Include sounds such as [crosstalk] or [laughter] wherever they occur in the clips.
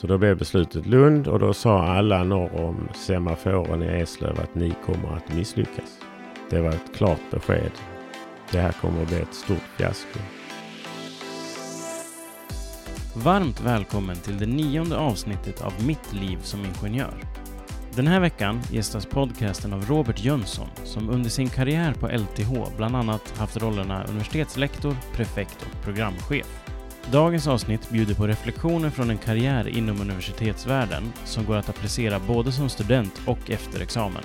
Så då blev beslutet Lund och då sa alla norr om semaforen i Eslöv att ni kommer att misslyckas. Det var ett klart besked. Det här kommer att bli ett stort fiasko. Varmt välkommen till det nionde avsnittet av Mitt liv som ingenjör. Den här veckan gästas podcasten av Robert Jönsson som under sin karriär på LTH bland annat haft rollerna universitetslektor, prefekt och programchef. Dagens avsnitt bjuder på reflektioner från en karriär inom universitetsvärlden som går att applicera både som student och efter examen.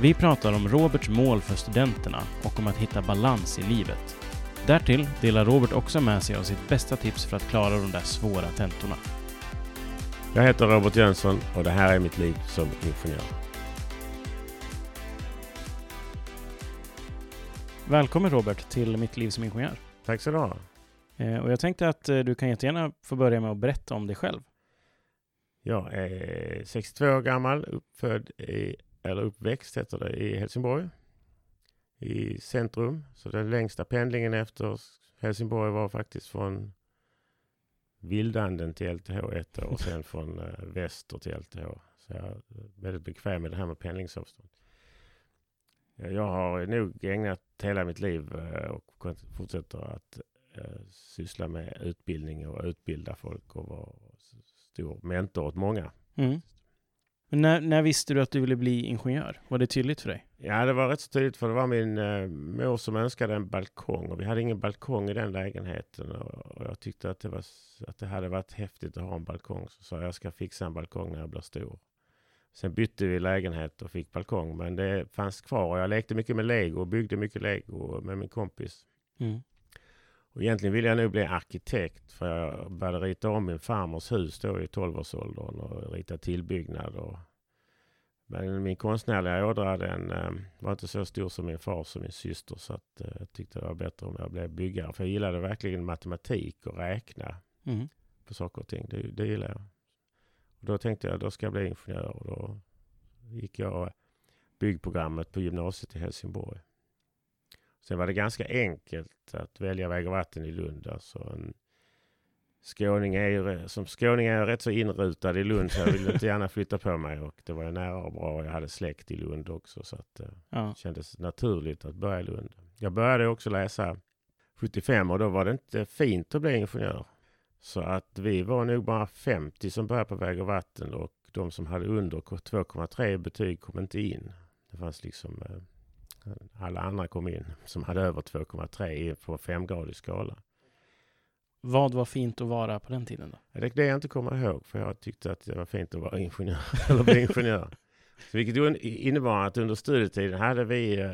Vi pratar om Roberts mål för studenterna och om att hitta balans i livet. Därtill delar Robert också med sig av sitt bästa tips för att klara de där svåra tentorna. Jag heter Robert Jönsson och det här är mitt liv som ingenjör. Välkommen Robert till Mitt liv som ingenjör. Tack så du ha. Eh, och jag tänkte att eh, du kan jättegärna få börja med att berätta om dig själv. Jag är 62 år gammal, uppfödd i, eller uppväxt heter det, i Helsingborg. I centrum. Så den längsta pendlingen efter Helsingborg var faktiskt från Vildanden till LTH ett år och sen från eh, väster till LTH. Så jag är väldigt bekväm med det här med pendlingsavstånd. Jag har nog ägnat hela mitt liv eh, och fortsätter att syssla med utbildning och utbilda folk och vara stor mentor åt många. Mm. Men när, när, visste du att du ville bli ingenjör? Var det tydligt för dig? Ja, det var rätt så tydligt för det var min eh, mor som önskade en balkong och vi hade ingen balkong i den lägenheten och, och jag tyckte att det, var, att det hade varit häftigt att ha en balkong. Så sa jag, jag ska fixa en balkong när jag blir stor. Sen bytte vi lägenhet och fick balkong, men det fanns kvar och jag lekte mycket med lego och byggde mycket lego med min kompis. Mm. Och egentligen ville jag nog bli arkitekt för jag började rita om min farmors hus då i 12-årsåldern och rita tillbyggnad. Och... Men min konstnärliga ådra den eh, var inte så stor som min fars och min syster så att, eh, jag tyckte det var bättre om jag blev byggare. För jag gillade verkligen matematik och räkna mm. på saker och ting. Det, det gillar jag. Och då tänkte jag då ska jag bli ingenjör och då gick jag byggprogrammet på gymnasiet i Helsingborg. Sen var det ganska enkelt att välja väg och vatten i Lund. Alltså en skåning är ju, som skåning är jag rätt så inrutad i Lund så jag ville inte gärna flytta på mig. Och det var ju nära och bra. Jag hade släkt i Lund också så att det ja. kändes naturligt att börja i Lund. Jag började också läsa 75 och då var det inte fint att bli ingenjör. Så att vi var nog bara 50 som började på väg och vatten och de som hade under 2,3 betyg kom inte in. Det fanns liksom eh, alla andra kom in som hade över 2,3 på femgradig skala. Vad var fint att vara på den tiden då? Det det jag inte kommer ihåg, för jag tyckte att det var fint att vara ingenjör, [laughs] eller bli ingenjör. Så vilket innebar att under studietiden hade vi eh,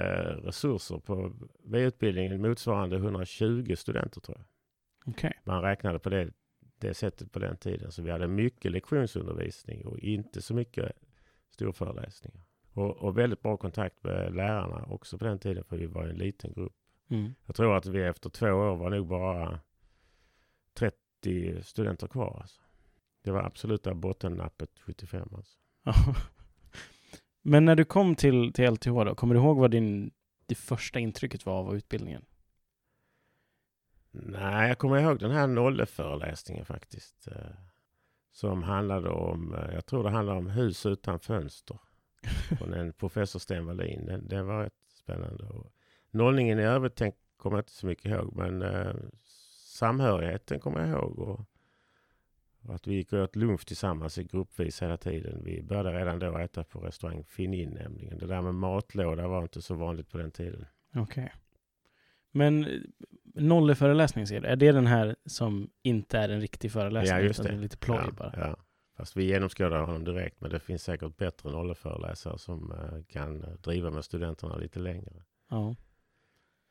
resurser på V-utbildningen motsvarande 120 studenter tror jag. Okay. Man räknade på det, det sättet på den tiden. Så vi hade mycket lektionsundervisning och inte så mycket storföreläsningar. Och, och, väldigt bra kontakt med lärarna också på den tiden, för vi var en liten grupp. Mm. Jag tror att vi efter två år var nog bara 30 studenter kvar. Alltså. Det var absoluta bottennappet 75. Alltså. [laughs] Men när du kom till, till LTH då, kommer du ihåg vad din, det första intrycket var av utbildningen? Nej, jag kommer ihåg den här nolleföreläsningen faktiskt. Eh, som handlade om, eh, jag tror det handlade om hus utan fönster [laughs] från en professor Sten Wallin. Det, det var rätt spännande. Och nollningen i övrigt tänk, kommer jag inte så mycket ihåg, men eh, samhörigheten kommer jag ihåg. Och, och att vi gick och åt lunch tillsammans i gruppvis hela tiden. Vi började redan då äta på restaurang Finnin nämligen. Det där med matlåda var inte så vanligt på den tiden. Okej. Okay. Men eh, nolleföreläsning, är det den här som inte är en riktig föreläsning? Ja, just det. lite ploj ja, bara? Ja. Fast vi genomskådar honom direkt, men det finns säkert bättre nolleföreläsare som uh, kan uh, driva med studenterna lite längre. Ja.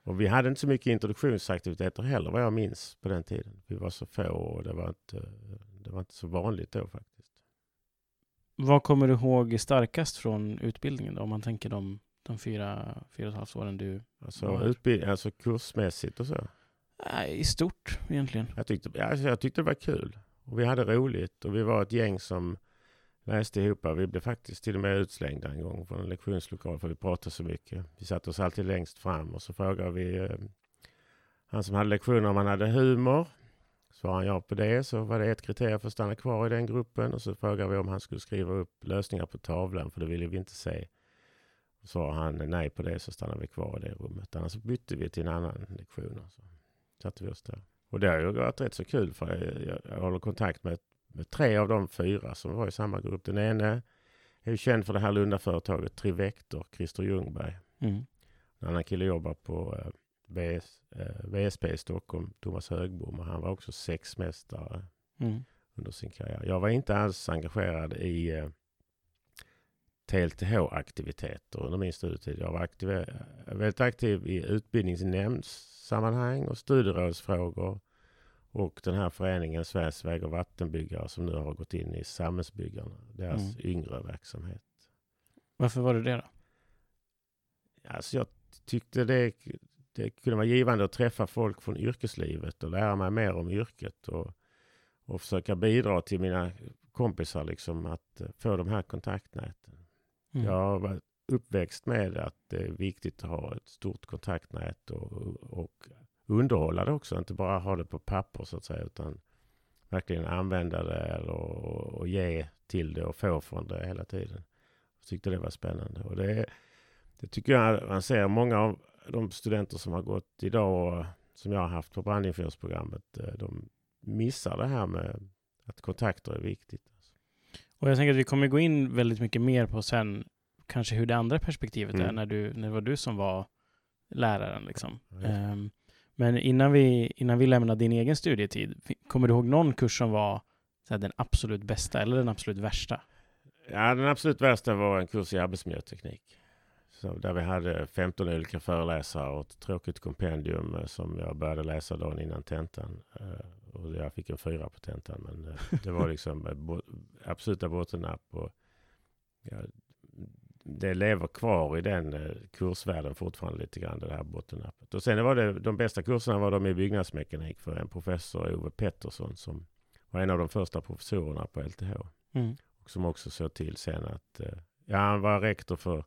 Och vi hade inte så mycket introduktionsaktiviteter heller vad jag minns på den tiden. Vi var så få och det var inte, det var inte så vanligt då faktiskt. Vad kommer du ihåg starkast från utbildningen då? Om man tänker de, de fyra, fyra och ett halvt åren du alltså, utbild, alltså kursmässigt och så? Nej, I stort egentligen. Jag tyckte, alltså, jag tyckte det var kul. Och vi hade roligt och vi var ett gäng som läste ihop. Vi blev faktiskt till och med utslängda en gång från en lektionslokal för vi pratade så mycket. Vi satte oss alltid längst fram och så frågade vi eh, han som hade lektioner om han hade humor. Svarade han ja på det så var det ett kriterium för att stanna kvar i den gruppen och så frågade vi om han skulle skriva upp lösningar på tavlan för det ville vi inte se. Svarade han nej på det så stannade vi kvar i det rummet. Annars bytte vi till en annan lektion och så satte vi oss där. Och det har ju varit rätt så kul för jag, jag håller kontakt med, med tre av de fyra som var i samma grupp. Den ene är ju känd för det här Lundaföretaget Trivector, Christer Ljungberg. Mm. En annan kille jobbar på eh, VS, eh, VSP i Stockholm, Thomas Högbom, och han var också sexmästare Mm. under sin karriär. Jag var inte alls engagerad i eh, TLTH-aktiviteter under min studietid. Jag var aktiv, väldigt aktiv i utbildningsnämndssammanhang och studierådsfrågor och den här föreningen Sveriges väg och vattenbyggare som nu har gått in i samhällsbyggarna, deras Mm. yngre verksamhet. Varför var det det då? Alltså jag tyckte det, det kunde vara givande att träffa folk från yrkeslivet och lära mig mer om yrket och, och försöka bidra till mina kompisar liksom att få de här kontaktnäten. Mm. Jag var uppväxt med att det är viktigt att ha ett stort kontaktnät och, och underhålla det också. Inte bara ha det på papper så att säga utan verkligen använda det och, och ge till det och få från det hela tiden. Jag tyckte det var spännande. Och det, det tycker jag man ser många av de studenter som har gått idag och som jag har haft på brandingenjörsprogrammet. Eh, de missar det här med att kontakter är viktigt. Och jag tänker att vi kommer gå in väldigt mycket mer på sen kanske hur det andra perspektivet är Mm. när, du, när det var du som var läraren. Liksom. Ehm, men innan vi, innan vi lämnar din egen studietid, kommer du ihåg någon kurs som var här, den absolut bästa eller den absolut värsta? Ja, den absolut värsta var en kurs i arbetsmiljöteknik. Så där vi hade 15 olika föreläsare och ett tråkigt kompendium eh, som jag började läsa dagen innan tentan. Och jag fick en fyra på tentan. Men eh, det var liksom eh, absoluta bottennapp. Och ja, det lever kvar i den eh, kursvärlden fortfarande lite grann, det här bottennappet. Och sen var det, de bästa kurserna var de i byggnadsmekanik för en professor, Ove Pettersson, som var en av de första professorerna på LTH. Mm. Och som också såg till sen att, ja han var rektor för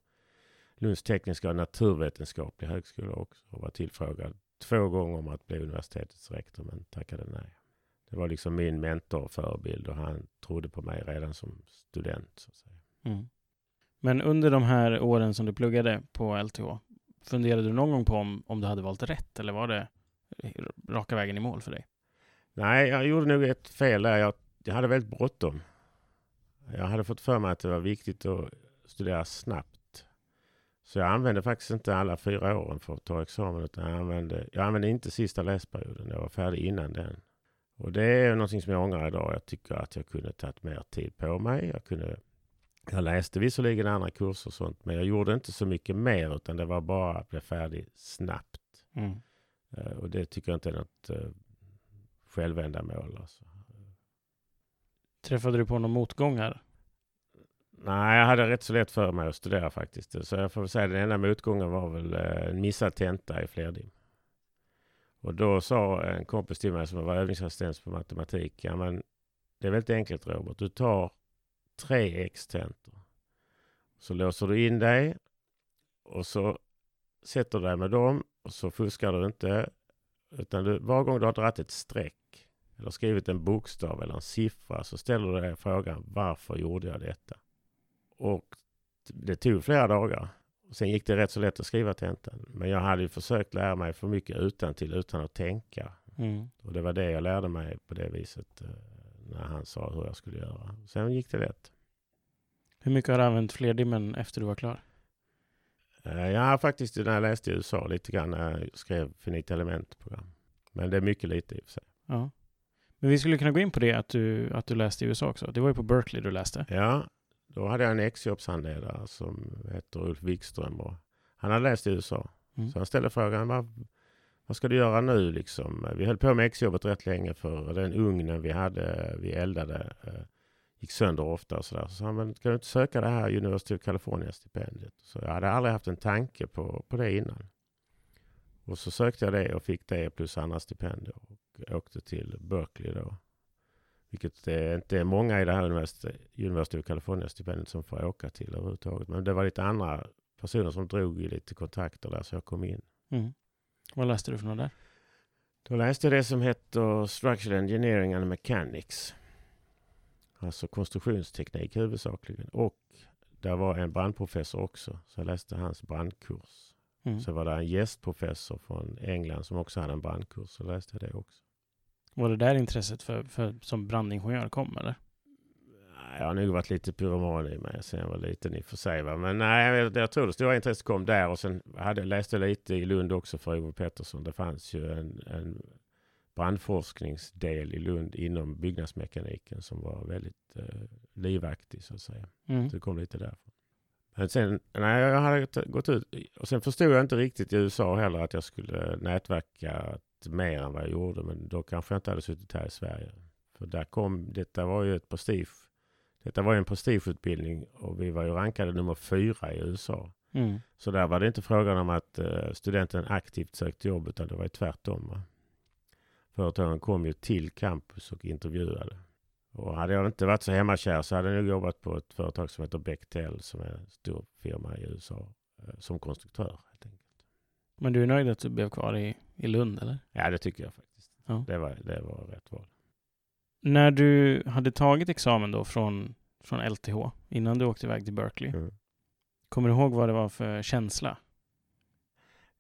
Lunds tekniska och naturvetenskapliga högskola också. Och var tillfrågad två gånger om att bli universitetets rektor men tackade nej. Det var liksom min mentor och förebild och han trodde på mig redan som student. Så att säga. Mm. Men under de här åren som du pluggade på LTH, funderade du någon gång på om, om du hade valt rätt eller var det raka vägen i mål för dig? Nej, jag gjorde nog ett fel där. Jag, jag hade väldigt bråttom. Jag hade fått för mig att det var viktigt att studera snabbt. Så jag använde faktiskt inte alla fyra åren för att ta examen. Utan jag, använde, jag använde inte sista läsperioden. Jag var färdig innan den. Och det är någonting som jag ångrar idag. Jag tycker att jag kunde tagit mer tid på mig. Jag, kunde, jag läste visserligen andra kurser och sånt. Men jag gjorde inte så mycket mer. Utan det var bara att bli färdig snabbt. Mm. Eh, Och det tycker jag inte är något eh, självändamål. Alltså. Träffade du på några motgångar? Nej, jag hade rätt så lätt för mig att studera faktiskt. Så jag får väl säga den enda motgången var väl eh, en missad tenta i flerdim. Och då sa en kompis till mig som var övningsassistent på matematik. Ja, men det är väldigt enkelt Robert. Du tar tre X-tentor. Så låser du in dig och så sätter du dig med dem och så fuskar du inte. Utan du, var gång du har dragit ett streck eller skrivit en bokstav eller en siffra så ställer du dig frågan varför gjorde jag detta? Och det tog flera dagar. Sen gick det rätt så lätt att skriva tentan. Men jag hade ju försökt lära mig för mycket utan till utan att tänka. Mm. Och det var det jag lärde mig på det viset eh, när han sa hur jag skulle göra. Sen gick det lätt. Hur mycket har du använt flerdimmen efter du var klar? Eh, Jag har faktiskt när jag läste i USA lite grann när jag skrev finita element-program. Men det är mycket lite i och för sig. Ja. Men vi skulle kunna gå in på det att du, att du läste i USA också. Det var ju på Berkeley du läste. Ja, då hade jag en exjobbshandledare som heter Ulf Wikström. Och han hade läst i USA. Mm. Så han ställde frågan, vad, vad ska du göra nu liksom? Vi höll på med exjobbet rätt länge för den ugnen vi hade, vi eldade, eh, gick sönder ofta och sådär. Så sa han, men kan du inte söka det här University of California-stipendiet? Så jag hade aldrig haft en tanke på, på det innan. Och så sökte jag det och fick det plus andra stipendier och åkte till Berkeley då. Vilket det inte är många i det här University, of California-stipendiet som får åka till överhuvudtaget. Men det var lite andra personer som drog i lite kontakter där så jag kom in. Mm. Vad läste du för något där? Då läste jag det som heter Structural Engineering and Mechanics. Alltså konstruktionsteknik huvudsakligen. Och där var en brandprofessor också. Så jag läste hans brandkurs. Mm. Så var det en gästprofessor från England som också hade en brandkurs. Så läste jag det också. Var det där intresset för, för, som brandingenjör kom eller? Jag har nog varit lite pyroman i mig sen jag var liten i och för sig. Va? Men nej, jag, jag tror det stora intresset kom där. Och sen hade, läste jag lite i Lund också för Ove Pettersson. Det fanns ju en, en brandforskningsdel i Lund inom byggnadsmekaniken som var väldigt eh, livaktig så att säga. Mm. Så det kom lite därifrån. Men sen, nej, jag hade gått ut och sen förstod jag inte riktigt i USA heller att jag skulle nätverka mer än vad jag gjorde. Men då kanske jag inte hade suttit här i Sverige. För där kom, detta var ju ett prestige. Detta var ju en prestigeutbildning och vi var ju rankade nummer fyra i USA. Mm. Så där var det inte frågan om att eh, studenten aktivt sökte jobb utan det var ju tvärtom. Va? Företagen kom ju till campus och intervjuade. Och hade jag inte varit så hemmakär så hade jag nog jobbat på ett företag som heter Bechtel som är en stor firma i USA eh, som konstruktör. Helt enkelt. Men du är nöjd att du blev kvar i, i Lund eller? Ja, det tycker jag faktiskt. Ja. Det, var, det var rätt val. När du hade tagit examen då från, från LTH innan du åkte iväg till Berkeley. Mm. Kommer du ihåg vad det var för känsla?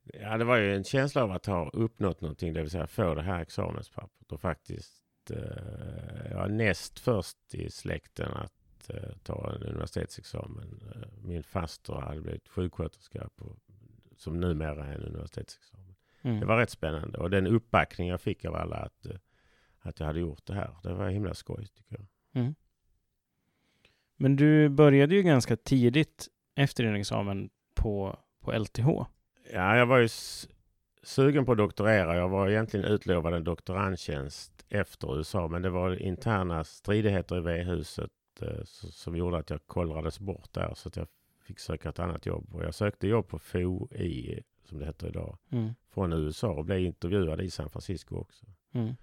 Ja, det var ju en känsla av att ha uppnått någonting, det vill säga få det här examenspappret och faktiskt eh, ja, näst först i släkten att eh, ta en universitetsexamen. Eh, min faster hade blivit sjuksköterska på, som numera är en universitetsexamen. Mm. Det var rätt spännande och den uppbackning jag fick av alla att, eh, att jag hade gjort det här, det var himla skoj tycker jag. Mm. Men du började ju ganska tidigt efter din examen på, på LTH. Ja, jag var ju sugen på att doktorera. Jag var egentligen utlovad en doktorandtjänst efter USA, men det var interna stridigheter i V-huset eh, som gjorde att jag kollrades bort där, så att jag fick söka ett annat jobb. Och jag sökte jobb på FOI, som det heter idag, Mm. från USA och blev intervjuad i San Francisco också. Mm.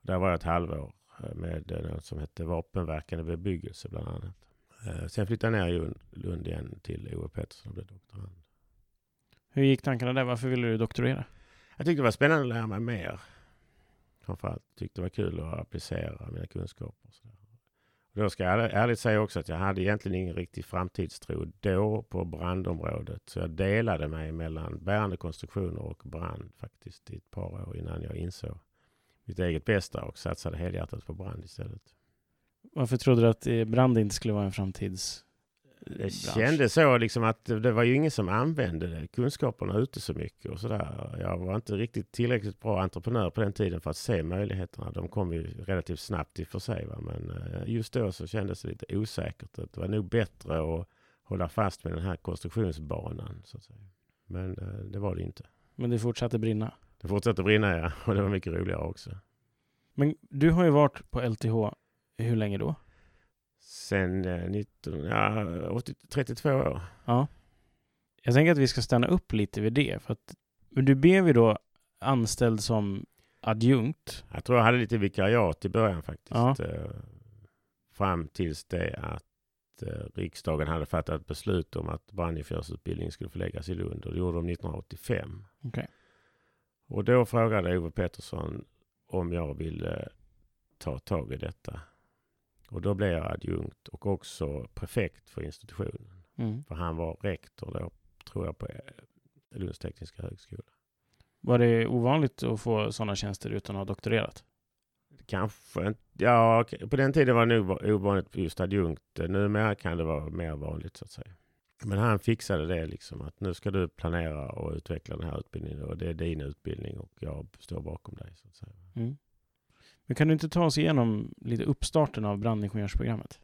Där var jag ett halvår eh, med eh, något som hette vapenverkande bebyggelse bland annat. Eh, Sen flyttade jag ner i Lund- igen till O.E. Pettersson och blev doktorand. Hur gick tankarna där? Varför ville du doktorera? Jag tyckte det var spännande att lära mig mer. Framförallt tyckte det var kul att applicera mina kunskaper. Och så där. Och då ska jag ärligt- säga också att jag hade egentligen ingen riktig framtidstro då på brandområdet. Så jag delade mig mellan bärande konstruktioner och brand faktiskt i ett par år innan jag insåg mitt eget bästa och satsade helhjärtat på brand istället. Varför trodde du att eh, brand inte skulle vara en framtids... Det kändes så liksom att det var ju ingen som använde det, kunskaperna ute så mycket och sådär. Jag var inte riktigt tillräckligt bra entreprenör på den tiden för att se möjligheterna. De kom ju relativt snabbt i och för sig. Va? Men eh, just då så kändes det lite osäkert. Det var nog bättre att hålla fast med den här konstruktionsbanan. Så att säga. Men eh, det var det inte. Men det fortsatte brinna. Det fortsatte brinna ja, och det var mycket roligare också. Men du har ju varit på LTH hur länge då? Sen eh, 19, ja, 80, 32 år. Ja. Jag tänker att vi ska stanna upp lite vid det. För att men du blev ju då anställd som adjunkt. Jag tror jag hade lite vikariat i början faktiskt. Ja. Eh, Fram tills det att eh, riksdagen hade fattat beslut om att brandingenjörsutbildningen skulle förläggas i Lund. Och det gjorde de 1985. Okej. Och då frågade Ove Pettersson om jag ville ta tag i detta. Och då blev jag adjunkt och också prefekt för institutionen. Mm. För han var rektor då, tror jag, på eh, Lunds tekniska högskola. Var det ovanligt att få sådana tjänster utan att ha doktorerat? Kanske inte. Ja, på den tiden var det nog va- ovanligt just adjunkt. Numera kan det vara mer vanligt så att säga. Men han fixade det liksom att nu ska du planera och utveckla den här utbildningen och det är din utbildning och jag står bakom dig. Så att säga. Mm. Men kan du inte ta oss igenom lite uppstarten av brandingenjörsprogrammet?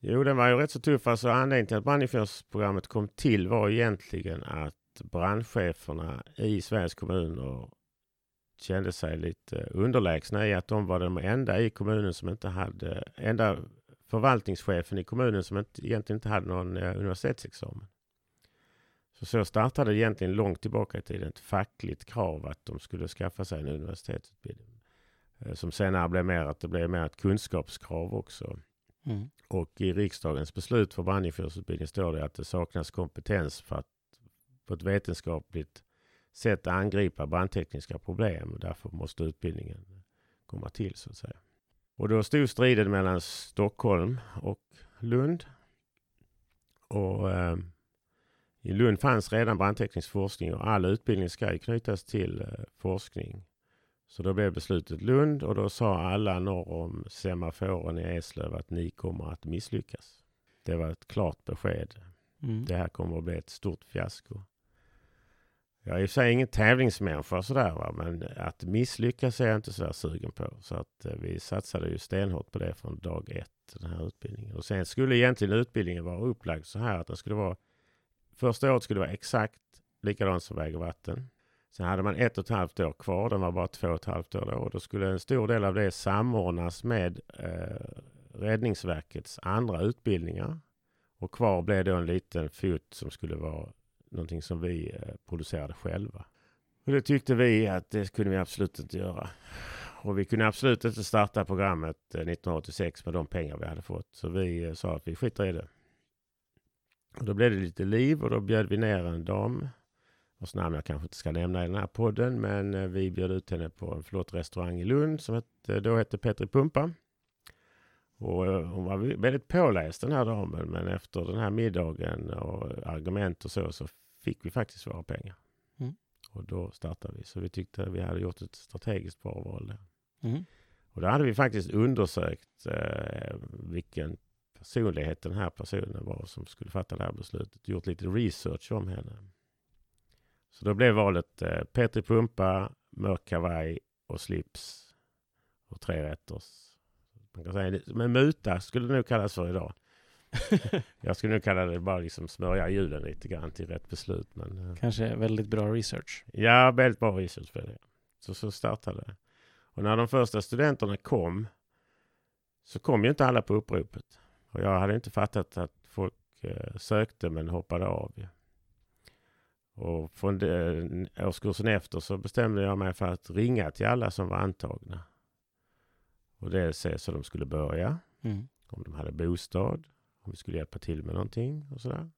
Jo, den var ju rätt så tuff. Alltså anledningen till att brandingenjörsprogrammet kom till var egentligen att brandcheferna i Sveriges kommuner kände sig lite underlägsna i att de var de enda i kommunen som inte hade, enda förvaltningschefen i kommunen som inte, egentligen inte hade någon eh, universitetsexamen. Så så startade egentligen långt tillbaka i tiden ett fackligt krav att de skulle skaffa sig en universitetsutbildning. Eh, Som senare blev mer att det blev mer ett kunskapskrav också. Mm. Och i riksdagens beslut för brandingenjörsutbildning står det att det saknas kompetens för att på ett vetenskapligt sätt angripa brandtekniska problem. Därför måste utbildningen komma till så att säga. Och då stod striden mellan Stockholm och Lund. Och eh, i Lund fanns redan brandteknisk forskning och all utbildning ska knytas till eh, forskning. Så då blev beslutet Lund och då sa alla norr om semaforen i Eslöv att ni kommer att misslyckas. Det var ett klart besked. Mm. Det här kommer att bli ett stort fiasko. Jag är i och för sig ingen tävlingsmänniska sådär va? men att misslyckas är jag inte sådär sugen på. Så att eh, vi satsade ju stenhårt på det från dag ett, den här utbildningen. Och sen skulle egentligen utbildningen vara upplagd så här att den skulle vara Första året skulle vara exakt likadant som väg och vatten. Sen hade man ett och ett halvt år kvar. Den var bara två och ett halvt år då. Och då skulle en stor del av det samordnas med eh, Räddningsverkets andra utbildningar. Och kvar blev då en liten fot som skulle vara någonting som vi eh, producerade själva. Och det tyckte vi att det kunde vi absolut inte göra. Och vi kunde absolut inte starta programmet eh, 1986 med de pengar vi hade fått. Så vi eh, sa att vi skiter i det. Och då blev det lite liv och då bjöd vi ner en dam vars namn jag kanske inte ska nämna i den här podden. Men eh, vi bjöd ut henne på en flott restaurang i Lund som hette, då hette Petri Pumpa. Och eh, hon var väldigt påläst den här damen. Men efter den här middagen och argument och så, så fick vi faktiskt våra pengar. Mm. Och då startade vi. Så vi tyckte att vi hade gjort ett strategiskt bra val där. Mm. Och då hade vi faktiskt undersökt eh, vilken personlighet den här personen var som skulle fatta det här beslutet. Gjort lite research om henne. Så då blev valet eh, Petri Pumpa, mörk kavaj och slips. Och tre rätters. Man kan säga, men muta skulle det nog kallas för idag. [laughs] jag skulle nog kalla det bara liksom smörja hjulen lite grann till rätt beslut. Men, eh, Kanske väldigt bra research. Ja, väldigt bra research för det. Så, så startade det. Och när de första studenterna kom så kom ju inte alla på uppropet. Och jag hade inte fattat att folk eh, sökte men hoppade av. Och från det, årskursen efter så bestämde jag mig för att ringa till alla som var antagna. Och det se så de skulle börja. Mm. Om de hade bostad. Om vi skulle hjälpa till med någonting och sådär.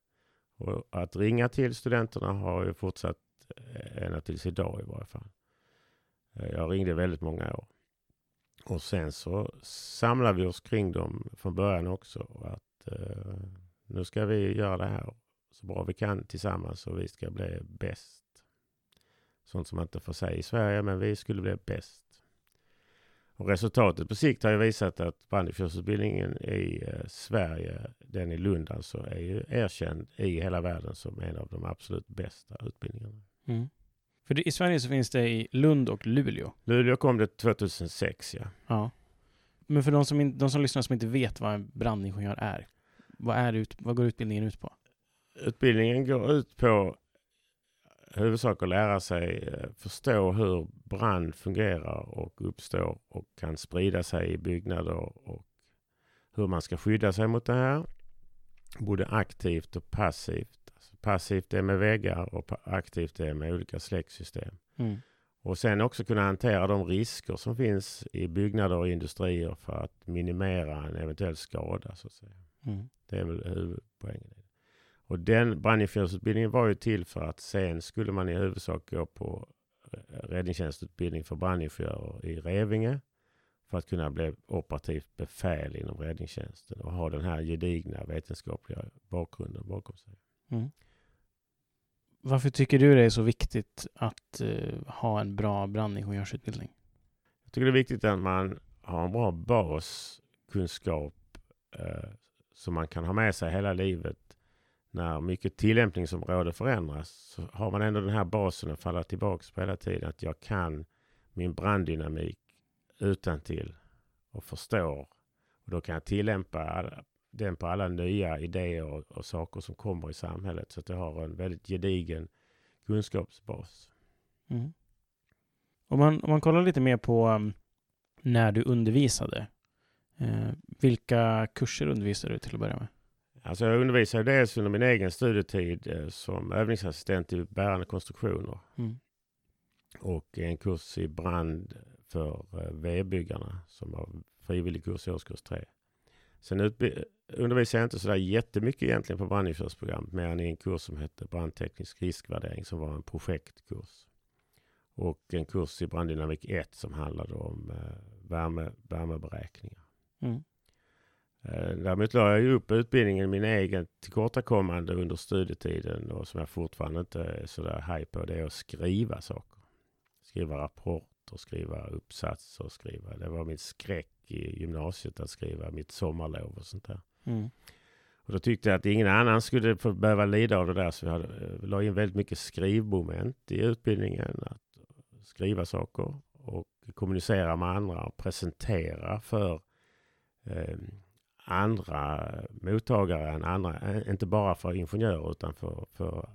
Och att ringa till studenterna har ju fortsatt eh, ända tills idag i varje fall. Eh, jag ringde väldigt många år. Och sen så samlar vi oss kring dem från början också. Att eh, nu ska vi göra det här så bra vi kan tillsammans och vi ska bli bäst. Sånt som man inte får säga i Sverige, men vi skulle bli bäst. Och resultatet på sikt har ju visat att brandingenjörsutbildningen i eh, Sverige, den i Lund alltså, är ju erkänd i hela världen som en av de absolut bästa utbildningarna. Mm. För det, i Sverige så finns det i Lund och Luleå. Luleå kom det 2006, ja. Ja. Men för de som, in, de som lyssnar som inte vet vad en brandingenjör är, vad, är ut, vad går utbildningen ut på? Utbildningen går ut på huvudsak att lära sig eh, förstå hur brand fungerar och uppstår och kan sprida sig i byggnader och hur man ska skydda sig mot det här. Både aktivt och passivt. Passivt är med väggar och aktivt är med olika släcksystem. Mm. Och sen också kunna hantera de risker som finns i byggnader och industrier för att minimera en eventuell skada. Så att säga. Mm. Det är väl huvudpoängen. Och den brandingenjörsutbildningen var ju till för att sen skulle man i huvudsak gå på eh, räddningstjänstutbildning för brandingenjörer i Revinge för att kunna bli operativt befäl inom räddningstjänsten och ha den här gedigna vetenskapliga bakgrunden bakom sig. Mm. Varför tycker du det är så viktigt att uh, ha en bra brandingenjörsutbildning? Jag tycker det är viktigt att man har en bra baskunskap uh, som man kan ha med sig hela livet. När mycket tillämpningsområde förändras så har man ändå den här basen att falla tillbaka på hela tiden. Att jag kan min branddynamik utan till och förstår. Och då kan jag tillämpa den på alla nya idéer och, och, saker som kommer i samhället. Så att jag har en väldigt gedigen kunskapsbas. Mm. Om, man, om man kollar lite mer på um, när du undervisade. Eh, vilka kurser undervisade du till att börja med? Alltså jag undervisade dels under min egen studietid eh, som övningsassistent i bärande konstruktioner. Mm. Och en kurs i brand för eh, V-byggarna som var frivillig kurs i årskurs 3. Sen undervisade jag inte sådär jättemycket egentligen på brandingenjörsprogrammet mer än i en kurs som hette brandteknisk riskvärdering som var en projektkurs. Och en kurs i branddynamik 1 som handlade om eh, värme, värmeberäkningar. Mm. Eh, Däremot la jag ju upp utbildningen min egen tillkortakommande under studietiden och som jag fortfarande inte är sådär haj på. Det är att skriva saker. Skriva rapporter, skriva uppsatser, skriva. Det var min skräck i gymnasiet att skriva mitt sommarlov och sånt där. Mm. Och då tyckte jag att ingen annan skulle behöva lida av det där. Så vi hade, eh, la in väldigt mycket skrivmoment i utbildningen. Att skriva saker och kommunicera med andra och presentera för eh, andra mottagare än andra. eh, Inte bara för ingenjörer utan för, för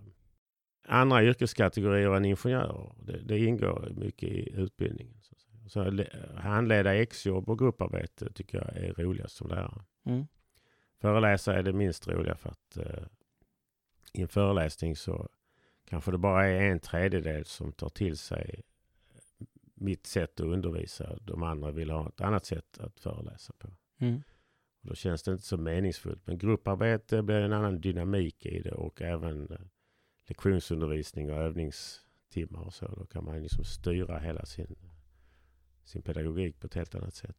andra yrkeskategorier än ingenjörer. Det, det ingår mycket i utbildningen. Så, så le- handleda exjobb och grupparbete tycker jag är roligast som lärare. Mm. Föreläsa är det minst roliga för att eh, i en föreläsning så kanske det bara är en tredjedel som tar till sig mitt sätt att undervisa. De andra vill ha ett annat sätt att föreläsa på. Mm. Då känns det inte så meningsfullt. Men grupparbete blir en annan dynamik i det och även eh, lektionsundervisning och övningstimmar och så. Då kan man liksom styra hela sin, sin pedagogik på ett helt annat sätt.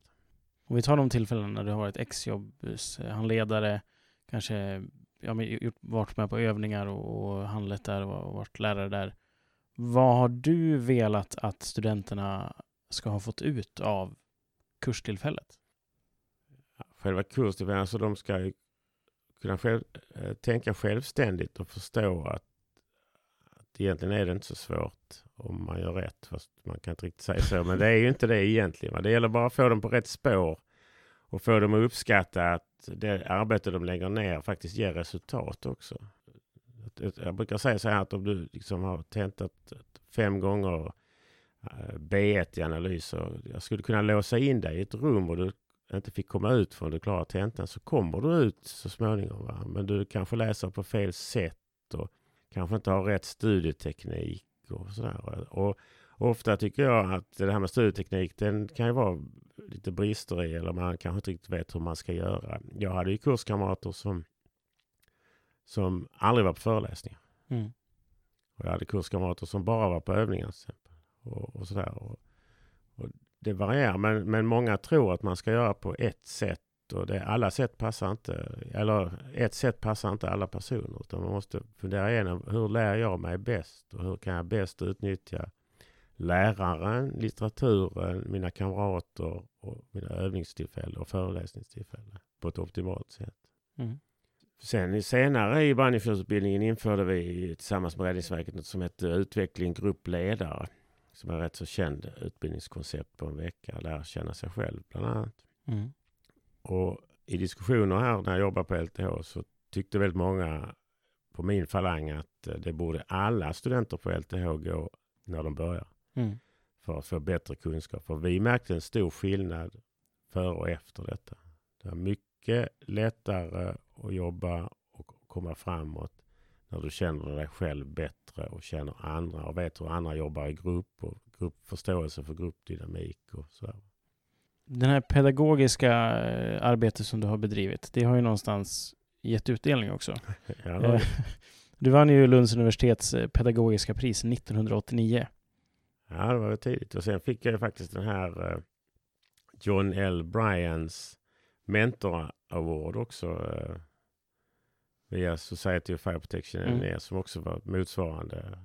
Om vi tar de tillfällen när du har varit exjobbshandledare, eh, kanske ja, men gjort, varit med på övningar och, och handlat där och varit lärare där. Vad har du velat att studenterna ska ha fått ut av kurstillfället? Själva kursen, alltså de ska ju kunna själv, eh, tänka självständigt och förstå att, att egentligen är det inte så svårt om man gör rätt. Fast man kan inte riktigt säga så. Men det är ju inte det egentligen. Va? Det gäller bara att få dem på rätt spår och få dem att uppskatta att det arbete de lägger ner faktiskt ger resultat också. Jag brukar säga så här att om du liksom har tentat fem gånger eh, B1 i analyser. Jag skulle kunna låsa in dig i ett rum och du inte fick komma ut från du klarar tentan så kommer du ut så småningom. Va? Men du kanske läser på fel sätt och kanske inte har rätt studieteknik och sådär. Och ofta tycker jag att det här med studieteknik den kan ju vara lite brister i eller man kanske inte riktigt vet hur man ska göra. Jag hade ju kurskamrater som, som aldrig var på föreläsningar. Mm. Och jag hade kurskamrater som bara var på övningar till exempel. Och, och sådär. Och, och det varierar, men, men många tror att man ska göra på ett sätt. Och det, alla sätt passar inte, eller ett sätt passar inte alla personer. Utan man måste fundera igenom, hur lär jag mig bäst? Och hur kan jag bäst utnyttja läraren, litteraturen, mina kamrater och mina övningstillfällen och föreläsningstillfällen på ett optimalt sätt. Mm. Sen senare i brandingenjörsutbildningen införde vi tillsammans med Räddningsverket något som heter utveckling gruppledare. Som är rätt så känd utbildningskoncept på en vecka. Lära känna sig själv bland annat. Mm. Och i diskussioner här när jag jobbade på LTH så tyckte väldigt många på min falang att eh, det borde alla studenter på LTH gå när de börjar. Mm. För att få bättre kunskap. För vi märkte en stor skillnad före och efter detta. Det är mycket lättare att jobba och komma framåt när du känner dig själv bättre och känner andra och vet hur andra jobbar i grupp och gruppförståelse för gruppdynamik och så. Den här pedagogiska eh, arbetet som du har bedrivit, det har ju någonstans gett utdelning också. [laughs] Ja, Eh, Du vann ju Lunds universitets eh, pedagogiska pris 1989. ja, det var tidigt. Och sen fick jag ju faktiskt den här John L. Bryans Mentor Award också. Via Society of Fire Protection Mm. Engineers som också var motsvarande.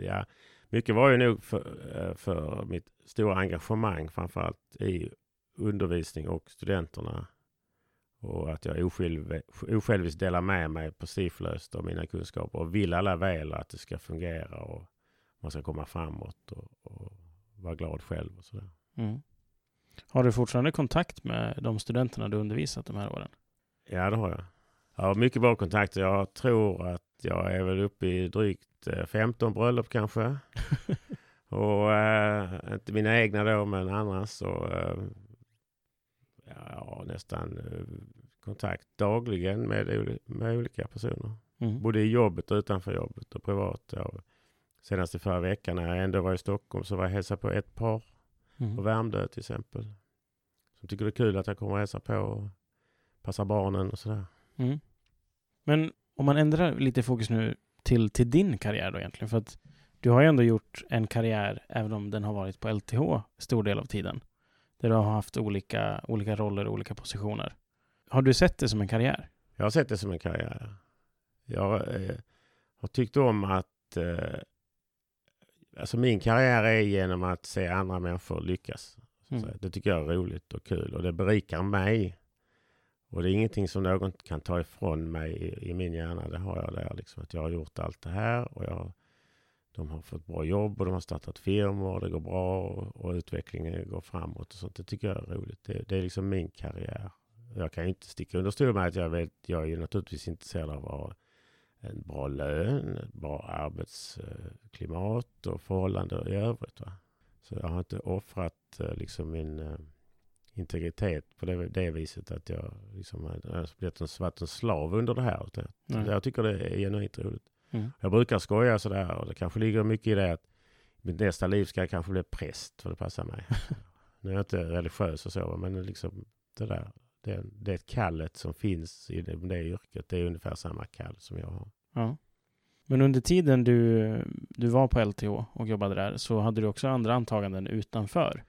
Ja, mycket var ju nog för, eh, för mitt stora engagemang framförallt i undervisning och studenterna. Och att jag osjälv, osjälviskt delar med mig prestigelöst av mina kunskaper och vill alla väl att det ska fungera och man ska komma framåt och, och vara glad själv och sådär. Mm. Har du fortfarande kontakt med de studenterna du undervisat de här åren? Ja, det har jag. Jag har mycket bra kontakter. Jag tror att jag är väl uppe i drygt eh, 15 bröllop kanske. [laughs] och eh, inte mina egna då, men andras. Och, eh, ja, jag har nästan eh, kontakt dagligen med, med olika personer. Mm. Både i jobbet och utanför jobbet och privat. Ja. Senast i förra veckan när jag ändå var i Stockholm så var jag och hälsade på ett par på Mm. Värmdö till exempel. Som tycker det är kul att jag kommer och hälsar på och passar barnen och sådär. Mm. Men om man ändrar lite fokus nu till, till din karriär då egentligen, för att Du har ju ändå gjort en karriär, även om den har varit på LTH stor del av tiden. Där du har haft olika, olika roller och olika positioner. Har du sett det som en karriär? Jag har sett det som en karriär. Jag eh, har tyckt om att... Eh, alltså min karriär är genom att se andra människor lyckas. Mm. Det tycker jag är roligt och kul och det berikar mig. Och det är ingenting som någon kan ta ifrån mig i, i min hjärna. Det har jag där. Liksom, att jag har gjort allt det här och jag, de har fått bra jobb och de har startat firmor och det går bra och, och utvecklingen går framåt. och sånt. Det tycker jag är roligt. Det, det är liksom min karriär. Jag kan ju inte sticka under stol med att jag, vet, jag är ju naturligtvis intresserad av att ha en bra lön, bra arbetsklimat och förhållanden i övrigt. Va? Så jag har inte offrat eh, liksom min eh, integritet på det, det viset att jag liksom har blivit en, varit en slav under det här. Mm. Jag tycker det är genuint roligt. Mm. Jag brukar skoja sådär och det kanske ligger mycket i det att mitt nästa liv ska jag kanske bli präst för det passar mig. [laughs] nu är jag inte religiös och så, men liksom det där. Det, det kallet som finns i det, det yrket. Det är ungefär samma kall som jag har. Ja. Men under tiden du, du var på LTH och jobbade där så hade du också andra antaganden utanför.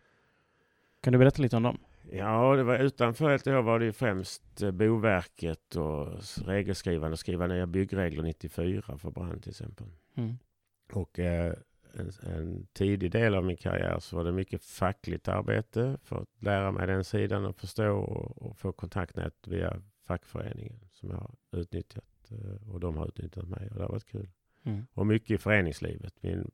Kan du berätta lite om dem? Ja, det var utanför LTH var det främst eh, Boverket och regelskrivande, skriva nya byggregler 94 för brand till exempel. Mm. Och eh, en, en, tidig del av min karriär så var det mycket fackligt arbete för att lära mig den sidan och förstå och, och få kontaktnät via fackföreningen som jag har utnyttjat. Eh, och de har utnyttjat mig och det har varit kul. Mm. Och mycket i föreningslivet. Min,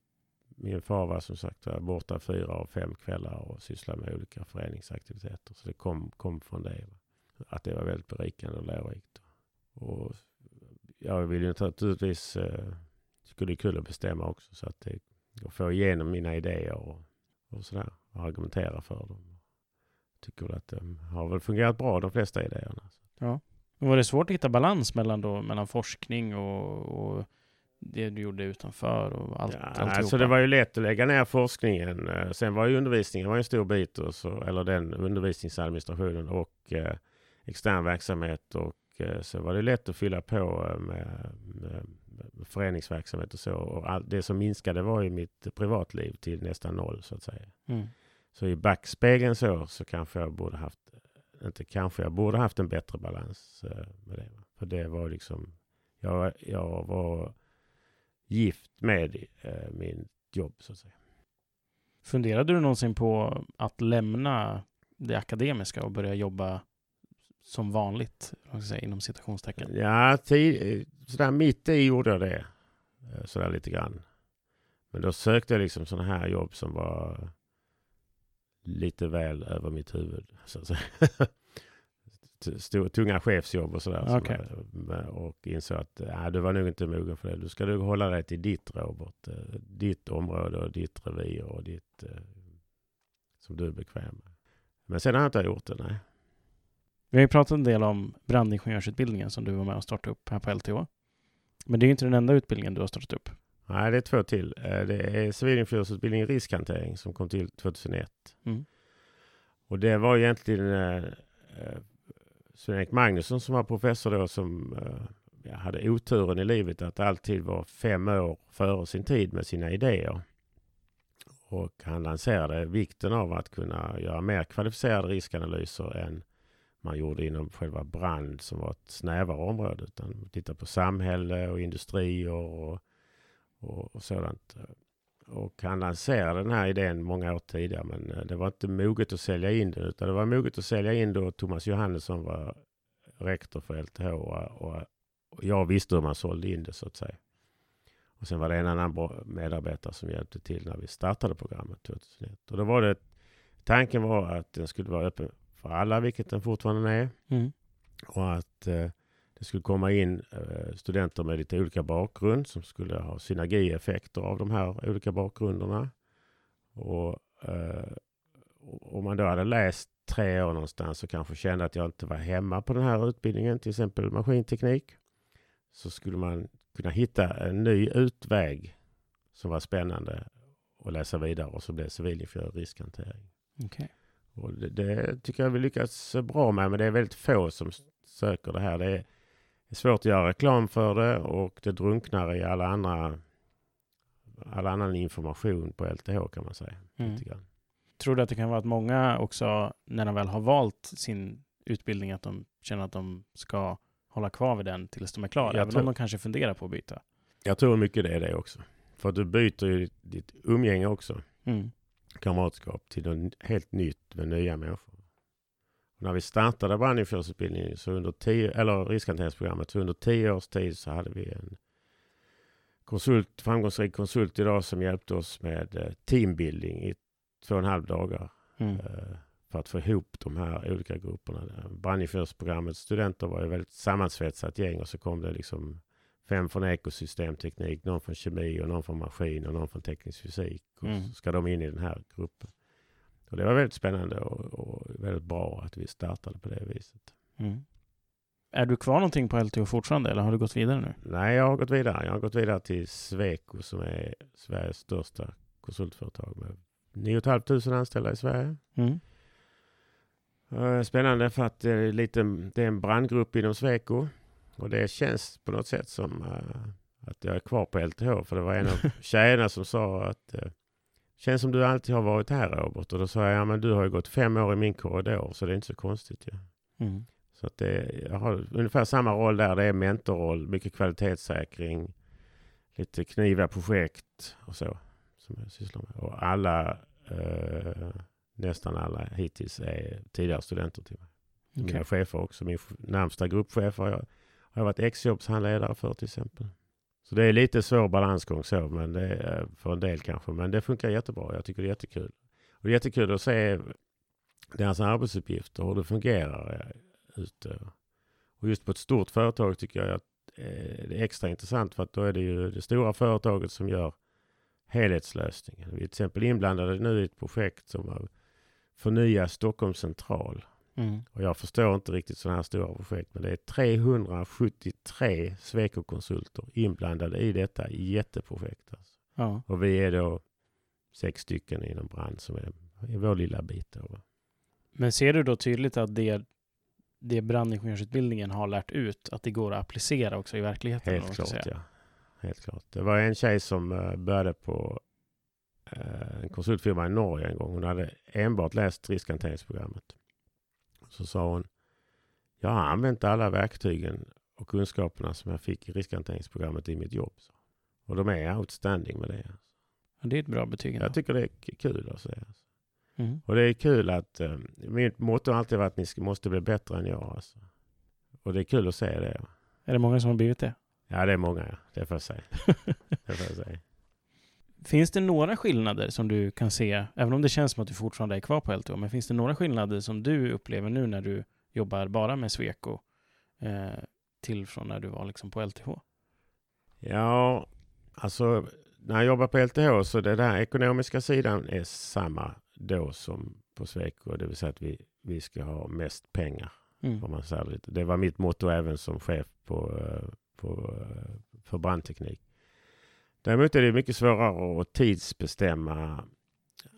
min far var som sagt var borta fyra av fem kvällar och sysslade med olika föreningsaktiviteter. Så det kom, kom från det. Att det var väldigt berikande och lärorikt. Och jag vill ju naturligtvis, eh, skulle det kul att bestämma också så att det, jag får igenom mina idéer och, och sådär. Och argumentera för dem. Tycker väl att de har väl fungerat bra de flesta idéerna. Ja. Var det svårt att hitta balans mellan, då, mellan forskning och, och det du gjorde utanför och allt? Ja, alltså det var ju lätt att lägga ner forskningen. Eh, sen var ju undervisningen var en stor bit, och så, eller den undervisningsadministrationen och eh, extern verksamhet. Och eh, så var det lätt att fylla på eh, med, med, med föreningsverksamhet och så. Och all, det som minskade var ju mitt privatliv till nästan noll så att säga. Mm. Så i backspegeln så, så kanske jag borde haft inte kanske, jag borde haft en bättre balans eh, med det. För det var liksom, jag, jag var gift med eh, min jobb så att säga. Funderade du någonsin på att lämna det akademiska och börja jobba som vanligt, säga, inom citationstecken? Ja, tid, sådär mitt i gjorde jag det. Eh, sådär lite grann. Men då sökte jag liksom sådana här jobb som var lite väl över mitt huvud. Så att säga. [laughs] Tunga chefsjobb och sådär. Okay. och insåg att äh, du var nog inte mogen för det. Du ska nog hålla dig till ditt Robert. Eh, ditt område och ditt revir och ditt eh, som du är bekväm med. Men sen har jag inte gjort det, nej. Vi har ju pratat en del om brandingenjörsutbildningen som du var med och startade upp här på LTH. Men det är ju inte den enda utbildningen du har startat upp. Nej, det är två till. Eh, det är civilingenjörsutbildning i riskhantering som kom till 2001. Mm. Och det var egentligen eh, eh, Sven-Erik Magnusson som var professor då som eh, ja, hade oturen i livet att alltid vara fem år före sin tid med sina idéer. Och han lanserade vikten av att kunna göra mer kvalificerade riskanalyser än man gjorde inom själva brand som var ett snävare område. Utan titta på samhälle och industrier och och, och sådant. Och han lanserade den här idén många år tidigare men eh, det var inte moget att sälja in den utan det var moget att sälja in då Thomas Johannesson var rektor för LTH och, och, och jag visste hur man sålde in det så att säga. Och sen var det en annan medarbetare som hjälpte till när vi startade programmet 2001. Och då var det, tanken var att den skulle vara öppen för alla, vilket den fortfarande är. Mm. Och att eh, det skulle komma in eh, studenter med lite olika bakgrund som skulle ha synergieffekter av de här olika bakgrunderna. Och eh, om man då hade läst tre år någonstans och kanske kände att jag inte var hemma på den här utbildningen, till exempel maskinteknik, så skulle man kunna hitta en ny utväg som var spännande och läsa vidare och så blev civilingenjör riskhantering. Okay. Och det, det, tycker jag vi lyckats bra med, men det är väldigt få som söker det här. Det är, det är svårt att göra reklam för det och det drunknar i alla andra all annan information på LTH kan man säga. Mm. Tror du att det kan vara att många också, när de väl har valt sin utbildning, att de känner att de ska hålla kvar vid den tills de är klara? Jag Även tror- om de kanske funderar på att byta. Jag tror mycket det är det också. För du byter ju ditt umgänge också. Mm. kamratskap till något helt nytt med nya människor. När vi startade brandingenjörsutbildningen så under tio, eller riskhanteringsprogrammet, så under tio års tid så hade vi en konsult, framgångsrik konsult idag som hjälpte oss med eh, teambuilding i två och en halv dagar Mm. eh, för att få ihop de här olika grupperna. Brandingenjörsprogrammets studenter var ju väldigt sammansvetsat gäng och så kom det liksom fem från ekosystemteknik, någon från kemi och någon från maskin och någon från teknisk fysik. Och Mm. så ska de in i den här gruppen. Och det var väldigt spännande och, och väldigt bra att vi startade på det viset. Mm. Är du kvar någonting på LTH fortfarande eller har du gått vidare nu? Nej, jag har gått vidare. Jag har gått vidare till Sweco som är Sveriges största konsultföretag med 9 500 anställda i Sverige. Mm. Eh, Spännande för att det är, lite, det är en brandgrupp inom Sweco. Och det känns på något sätt som eh, att jag är kvar på LTH. För det var en av [laughs] tjejerna som sa att uh, känns som du alltid har varit här Robert. Och då sa jag, ja men du har ju gått fem år i min korridor så det är inte så konstigt ju. Mm. Så att det, jag har ungefär samma roll där. Det är mentorroll, mycket kvalitetssäkring, lite kniviga projekt och så. Som jag sysslar med. Och alla, eh, nästan alla hittills är tidigare studenter till mig. Okej. Mina chefer också. Min närmsta gruppchef har jag, har jag varit exjobbshandledare för till exempel. Så det är lite svår balansgång så, men det är eh, för en del kanske. Men det funkar jättebra. Jag tycker det är jättekul. Och det är jättekul att se deras arbetsuppgifter, hur det fungerar eh, ute. Och just på ett stort företag tycker jag att eh, det är extra intressant för att då är det ju det stora företaget som gör helhetslösningen. Vi är till exempel inblandade nu i ett projekt som har förnya Stockholms central. Mm. Och jag förstår inte riktigt sådana här stora projekt, men det är 373 Sweco-konsulter inblandade i detta jätteprojekt. Alltså. Ja. Och vi är då sex stycken inom brand som är i vår lilla bit. Då. Men ser du då tydligt att det, det brandingenjörsutbildningen har lärt ut, att det går att applicera också i verkligheten? Helt klart, säga? ja. Helt klart. Det var en tjej som eh, började på eh, en konsultfirma i Norge en gång. Hon hade enbart läst riskhanteringsprogrammet. Så sa hon, jag har använt alla verktygen och kunskaperna som jag fick i riskhanteringsprogrammet i mitt jobb. Och de är outstanding med det. Det är ett bra betyg. ändå. Jag tycker det är kul att säga. Mm. Och det är kul att, eh, mitt motto har alltid varit att ni måste bli bättre än jag. Alltså. Och det är kul att se det. Är det många som har blivit det? Ja, det är många, ja. det får jag säga. [laughs] Det får jag säga. Finns det några skillnader som du kan se, även om det känns som att du fortfarande är kvar på LTH, men finns det några skillnader som du upplever nu när du jobbar bara med Sweco eh, till från när du var liksom på LTH? Ja, alltså när jag jobbar på LTH så det där ekonomiska sidan är samma då som på Sweco. Det vill säga att vi, vi ska ha mest pengar. Mm. Om man säger det. det var mitt motto även som chef på, eh, på, eh, för brandteknik. Däremot är det mycket svårare att tidsbestämma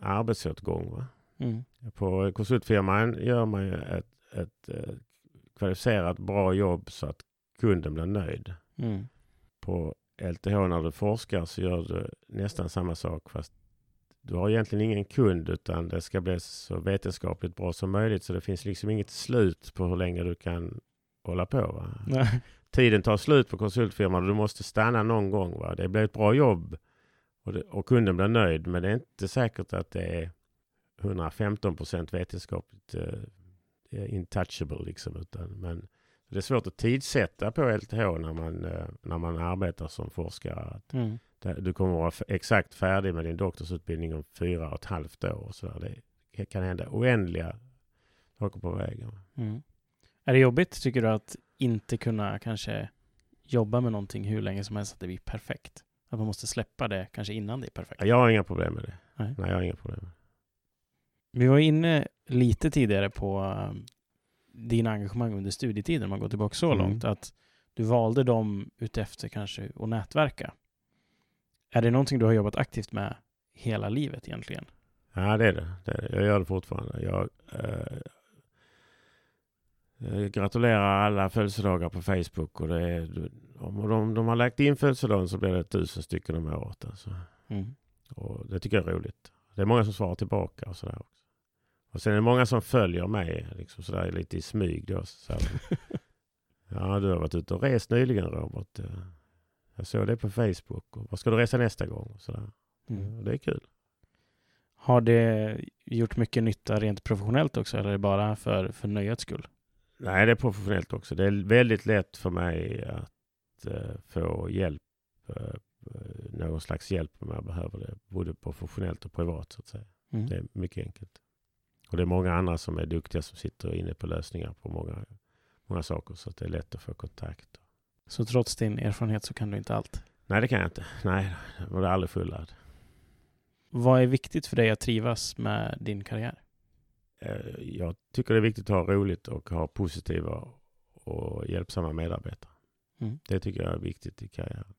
arbetsåtgång. Va? Mm. På konsultfirman gör man ju ett, ett eh, kvalificerat bra jobb så att kunden blir nöjd. Mm. På LTH när du forskar så gör du nästan samma sak fast du har egentligen ingen kund utan det ska bli så vetenskapligt bra som möjligt så det finns liksom inget slut på hur länge du kan hålla på. Va? Nej. Tiden tar slut på konsultfirman och du måste stanna någon gång. Va? Det blir ett bra jobb och, det, och kunden blir nöjd men det är inte säkert att det är 115 procent vetenskapligt eh, intouchable. Liksom, utan, men det är svårt att tidsätta på LTH när man, eh, när man arbetar som forskare. Att Mm. du kommer vara exakt färdig med din doktorsutbildning om fyra och ett halvt år. Och så där. Det kan hända oändliga saker på vägen. Mm. Är det jobbigt, tycker du, att inte kunna kanske jobba med någonting hur länge som helst att det blir perfekt? Att man måste släppa det kanske innan det är perfekt? Jag har inga problem med det. Nej. Nej, jag har inga problem. med det. Vi var inne lite tidigare på um, dina engagemang under studietiden, om man går tillbaka så Mm. långt, att du valde dem utefter kanske att nätverka. Är det någonting du har jobbat aktivt med hela livet egentligen? Ja, det är det. det, är det. Jag gör det fortfarande. Jag eh, eh, gratulerar alla födelsedagar på Facebook. Och det är, om de, de har lagt in födelsedagen så blir det tusen stycken om året. Alltså. Mm. Och det tycker jag är roligt. Det är många som svarar tillbaka och sådär också. Och sen är det många som följer mig liksom sådär lite i smyg då. Så [laughs] ja, du har varit ute och rest nyligen Robert. Eh, Jag såg det på Facebook. Och vad ska du resa nästa gång? Och sådär. Mm. Ja, Det är kul. Har det gjort mycket nytta rent professionellt också eller är det bara för, för nöjets skull? Nej, det är professionellt också. Det är väldigt lätt för mig att eh, få hjälp. Eh, någon slags hjälp om jag behöver det. Både professionellt och privat så att säga. Mm. Det är mycket enkelt. Och det är många andra som är duktiga som sitter inne på lösningar på många, många saker. Så att det är lätt att få kontakt. Så trots din erfarenhet så kan du inte allt? Nej, det kan jag inte. Nej, jag var aldrig fullärd. Vad är viktigt för dig att trivas med din karriär? Eh, Jag tycker det är viktigt att ha roligt och ha positiva och hjälpsamma medarbetare. Mm. Det tycker jag är viktigt i karriären.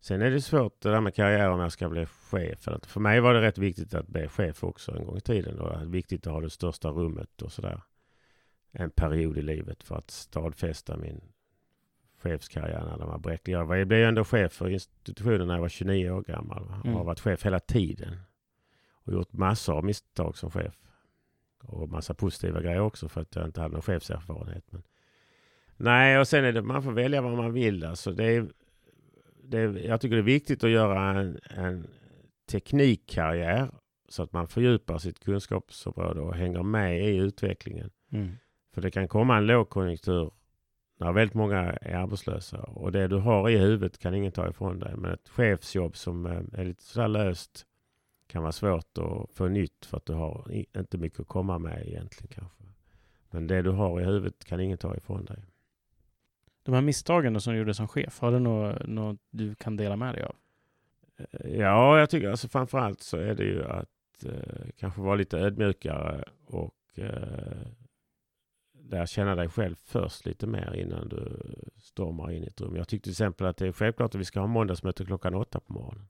Sen är det svårt det där med karriär om jag ska bli chef. För mig var det rätt viktigt att bli chef också en gång i tiden. Och det är viktigt att ha det största rummet och sådär. En period i livet för att stadfästa min chefskarriär när den var bräcklig. Jag var- blev ju ändå chef för institutionen när jag var 29 år gammal. va? Och Mm. har varit chef hela tiden. Och gjort massor av misstag som chef. Och massa positiva grejer också för att jag inte hade någon chefserfarenhet. Men... Nej, och sen är det man får välja vad man vill. Alltså det är, det är, jag tycker det är viktigt att göra en, en teknikkarriär så att man fördjupar sitt kunskapsområde och hänger med i utvecklingen. Mm. För det kan komma en lågkonjunktur när väldigt många är arbetslösa och det du har i huvudet kan ingen ta ifrån dig. Men ett chefsjobb som eh, är lite sådär löst kan vara svårt att få nytt för att du har inte mycket att komma med egentligen kanske. Men det du har i huvudet kan ingen ta ifrån dig. De här misstagen som du gjorde som chef, har du något, något du kan dela med dig av? Eh, Ja, jag tycker alltså framförallt så är det ju att eh, kanske vara lite ödmjukare och eh, lära känna dig själv först lite mer innan du stormar in i ett rum. Jag tycker till exempel att det är självklart att vi ska ha måndagsmöte klockan åtta på morgonen.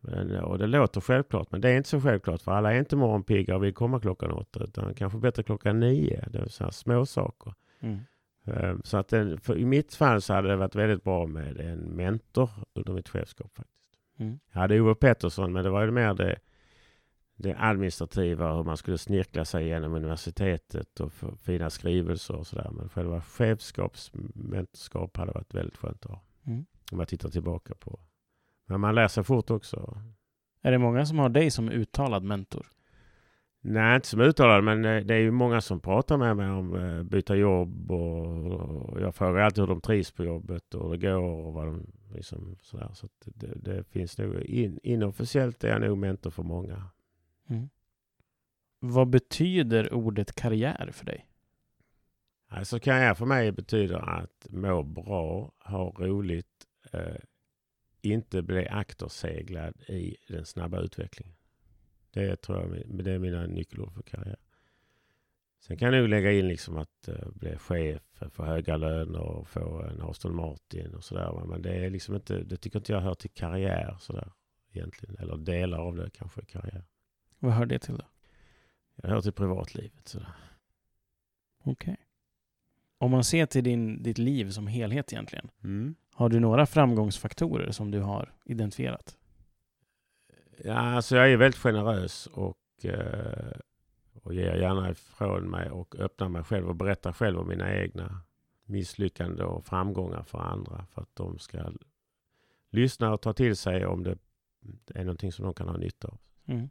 Men, eh, och det låter självklart, men det är inte så självklart för alla är inte morgonpigga och vill komma klockan åtta utan kanske bättre klockan nio. Det är så här små saker. Mm. Eh, Så att den, I mitt fall så hade det varit väldigt bra med en mentor under mitt chefskap faktiskt. Mm. Jag hade Ove Pettersson, men det var ju mer det, det administrativa, hur man skulle snirkla sig igenom universitetet och fina skrivelser och sådär. Men själva chefskapsmentorskap hade varit väldigt skönt att ha. Mm. Om jag tittar tillbaka på. Men man lär sig fort också. Är det många som har dig som uttalad mentor? Nej, inte som uttalad, men eh, det är ju många som pratar med mig om eh, byta jobb och, jag frågar alltid hur de trivs på jobbet och hur det går och vad de liksom sådär. Så att det, det finns nog, in, inofficiellt är jag nog mentor för många. Mm. Vad betyder ordet karriär för dig? Alltså karriär för mig betyder att må bra, ha roligt, eh, inte bli akterseglad i den snabba utvecklingen. Det tror jag det är mina nyckelord för karriär. Sen kan jag nog lägga in liksom att eh, bli chef, få höga löner och få en Aston Martin och sådär. Men det är liksom inte, det tycker inte jag hör till karriär sådär egentligen. Eller delar av det kanske är karriär. Vad hör det till då? Jag hör till privatlivet sådär. Okej. Om man ser till din, ditt liv som helhet egentligen, har du några framgångsfaktorer som du har identifierat? Ja, alltså jag är väldigt generös och, eh, och ger gärna ifrån mig och öppnar mig själv och berättar själv om mina egna misslyckanden och framgångar för andra. För att de ska lyssna och ta till sig om det är någonting som de kan ha nytta av. Mm.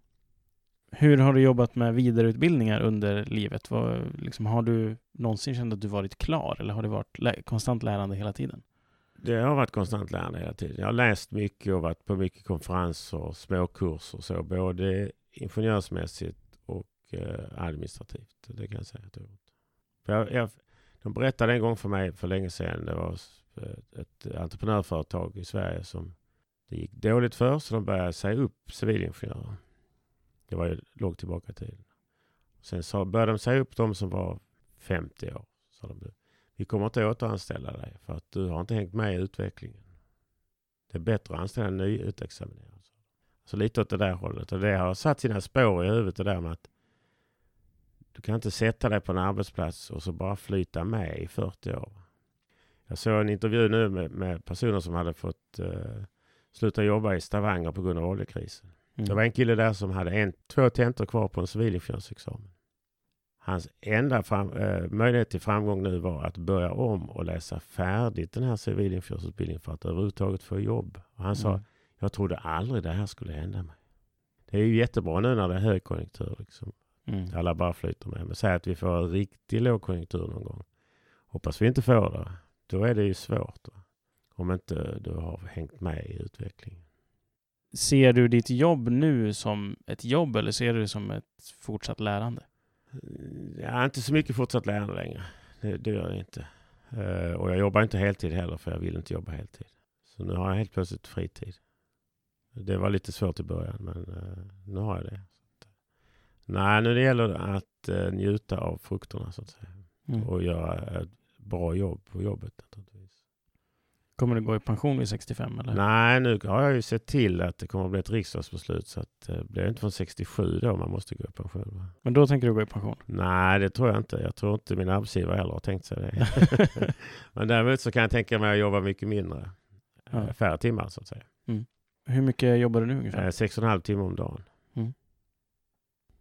Hur har du jobbat med vidareutbildningar under livet? Vad, liksom, har du någonsin känt att du varit klar eller har det varit lä- konstant lärande hela tiden? Det har varit konstant lärande hela tiden. Jag har läst mycket och varit på mycket konferenser och småkurser. Så både ingenjörsmässigt och eh, administrativt. Det kan jag säga att jag har jag, jag, de berättade en gång för mig för länge sedan. Det var eh, ett entreprenörföretag i Sverige som det gick dåligt för. Så de började säga upp civilingenjörer. Det var ju långt tillbaka i tiden. Sen så började de säga upp de som var 50 år. Så de, vi kommer inte återanställa dig för att du har inte hängt med i utvecklingen. Det är bättre att anställa en nyutexaminerad. Så lite åt det där hållet. Och det har satt sina spår i huvudet det där med att du kan inte sätta dig på en arbetsplats och så bara flyta med i 40 år. Jag såg en intervju nu med, med personer som hade fått eh, slutade jobba i Stavanger på grund av oljekrisen. Mm. Det var en kille där som hade en, två tentor kvar på en civilingenjörsexamen. Hans enda fram, eh, möjlighet till framgång nu var att börja om och läsa färdigt den här civilingenjörsutbildningen för att överhuvudtaget få jobb. Och han sa, Mm. jag trodde aldrig det här skulle hända mig. Det är ju jättebra nu när det är högkonjunktur. Liksom. Mm. Alla bara flyter med. Men säg att vi får en riktig lågkonjunktur någon gång. Hoppas vi inte får det. Då är det ju svårt. Va? Om inte du har hängt med i utvecklingen. Ser du ditt jobb nu som ett jobb eller ser du det som ett fortsatt lärande? Jag har inte så mycket fortsatt lärande längre. Det, det gör jag inte. Eh, och jag jobbar inte heltid heller för jag vill inte jobba heltid. Så nu har jag helt plötsligt fritid. Det var lite svårt i början men eh, nu har jag det. Så nej, nu det gäller att eh, njuta av frukterna så att säga. Mm. Och göra ett bra jobb på jobbet naturligtvis. Kommer du gå i pension vid 65 eller? Nej, nu har jag ju sett till att det kommer att bli ett riksdagsbeslut så att det blir inte från 67 då man måste gå i pension. Va? Men då tänker du gå i pension? Nej, det tror jag inte. Jag tror inte min arbetsgivare heller har tänkt sig det. [laughs] Men däremot så kan jag tänka mig att jobba mycket mindre. Ja. Eh, Färre timmar så att säga. Hur mycket jobbar du nu ungefär? Eh, Sex och en halv timme om dagen.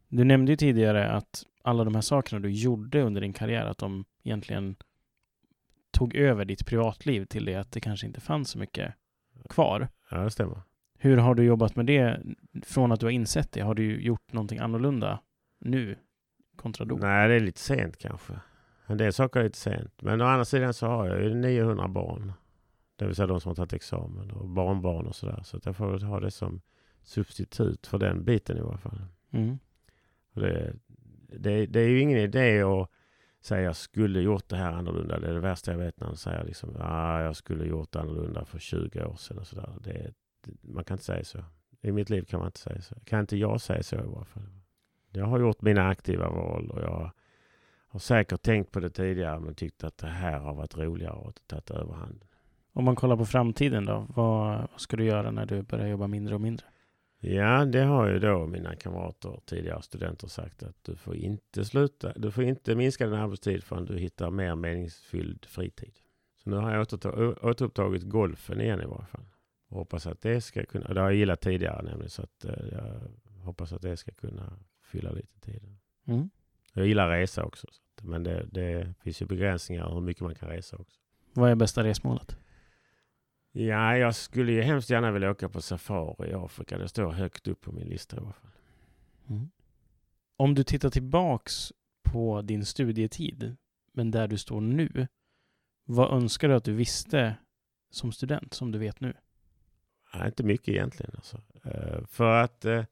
Du nämnde ju tidigare att alla de här sakerna du gjorde under din karriär, att de egentligen tog över ditt privatliv till det att det kanske inte fanns så mycket kvar. Ja, det stämmer. Hur har du jobbat med det från att du har insett det? Har du gjort någonting annorlunda nu kontra då? Nej, det är lite sent kanske. En del saker är lite sent. Men å andra sidan så har jag ju 900 barn. Det vill säga de som har tagit examen och barnbarn och sådär. Så att jag får ha det som substitut för den biten i alla fall. Mm. Det, det, det är ju ingen idé att säga jag skulle gjort det här annorlunda. Det är det värsta jag vet när han säger liksom, ah, jag skulle gjort det annorlunda för 20 år sedan. Och sådär. Det, det, man kan inte säga så. I mitt liv kan man inte säga så. Kan inte jag säga så i alla fall. Jag har gjort mina aktiva val och jag har säkert tänkt på det tidigare men tyckt att det här har varit roligare och tagit överhand. Om man kollar på framtiden då, vad, vad ska du göra när du börjar jobba mindre och mindre? Ja, det har ju då mina kamrater, tidigare studenter, sagt att du får inte sluta. Du får inte minska din arbetstid förrän du hittar mer meningsfylld fritid. Så nu har jag återupptagit golfen igen i varje fall. Och hoppas att det ska kunna, det har jag gillat tidigare nämligen, så att eh, jag hoppas att det ska kunna fylla lite tid. Mm. Jag gillar resa också, men det, det finns ju begränsningar hur mycket man kan resa också. Vad är bästa resmålet? Ja, jag skulle ju hemskt gärna vilja åka på safari i Afrika. Det står högt upp på min lista i alla fall. Mm. Om du tittar tillbaks på din studietid, men där du står nu, vad önskar du att du visste som student, som du vet nu? Nej, inte mycket egentligen. Alltså. Eh, för att eh,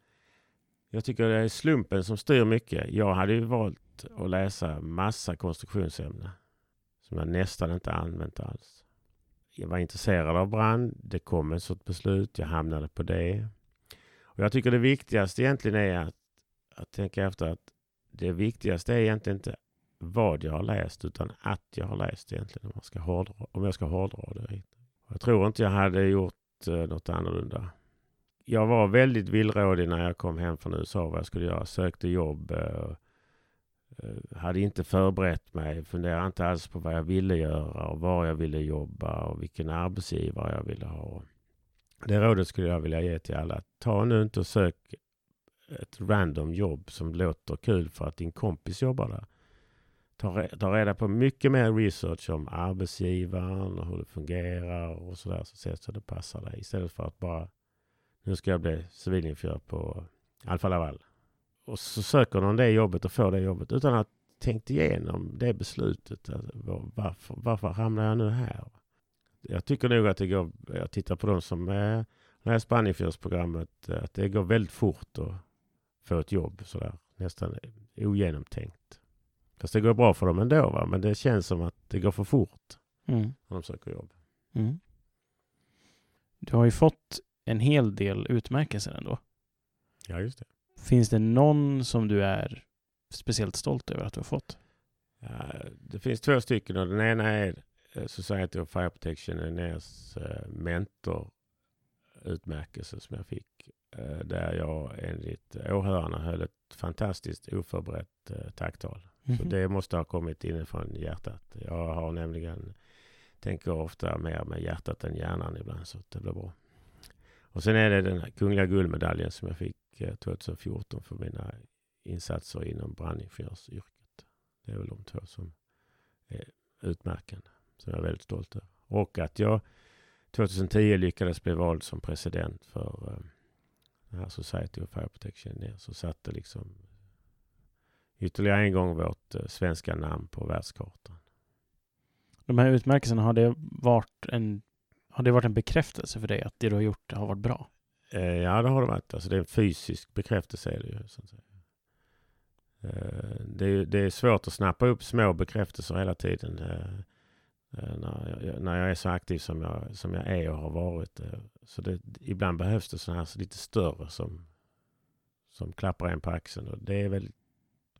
jag tycker det är slumpen som styr mycket. Jag hade ju valt att läsa massa konstruktionsämnen som jag nästan inte använt alls. Jag var intresserad av brand. Det kom ett sådant beslut. Jag hamnade på det. Och jag tycker det viktigaste egentligen är att, att tänka efter att det viktigaste är egentligen inte vad jag har läst utan att jag har läst egentligen om jag ska hårdra, om jag ska hårdra det. Jag tror inte jag hade gjort eh, något annorlunda. Jag var väldigt villrådig när jag kom hem från USA vad jag skulle göra. Sökte jobb. eh, Eh, hade inte förberett mig. Funderade inte alls på vad jag ville göra och var jag ville jobba och vilken arbetsgivare jag ville ha. Det rådet skulle jag vilja ge till alla. Ta nu inte och sök ett random jobb som låter kul för att din kompis jobbar där. Ta, re- ta reda på mycket mer research om arbetsgivaren och hur det fungerar och sådär. Så se så det passar dig. Istället för att bara nu ska jag bli civilingenjör på Alfa Laval. Och så söker någon det jobbet och får det jobbet utan att tänkt igenom det beslutet. Alltså, var- varför, varför hamnar jag nu här? Jag tycker nog att det går, jag tittar på de som eh, läser på ingenjörsprogrammet, eh, att det går väldigt fort att få ett jobb sådär. Nästan ogenomtänkt. Fast det går bra för dem ändå va? men det känns som att det går för fort Mm. när de söker jobb. Mm. Du har ju fått en hel del utmärkelser ändå. Ja, just det. Finns det någon som du är speciellt stolt över att du har fått? Det finns två stycken och den ena är eh, Society of Fire Protection, NES eh, mentorutmärkelse som jag fick. eh, Där jag enligt åhörarna höll ett fantastiskt oförberett tacktal. Så Mhm. det måste ha kommit inifrån hjärtat. Jag har nämligen, tänker ofta mer med hjärtat än hjärnan ibland så det blir bra. Och sen är det den här Kungliga guldmedaljen som jag fick eh, 2014 för mina insatser inom brandingenjörsyrket. Det är väl de två som är utmärkande, som jag är väldigt stolt över. Och att jag 2010 lyckades bli vald som president för eh, den här Society of Fire Protection Engineers. Så satte liksom ytterligare en gång vårt eh, svenska namn på världskartan. De här utmärkelserna, har det varit en, har det varit en bekräftelse för dig att det du har gjort har varit bra? Eh, ja, det har det varit. Alltså det är en fysisk bekräftelse. Är det, ju, så att säga. Eh, det, är, det är svårt att snappa upp små bekräftelser hela tiden. Eh, när jag, när jag är så aktiv som jag, som jag är och har varit. Så det, ibland behövs det sådana här lite större som, som klappar en på axeln. Och det är väldigt,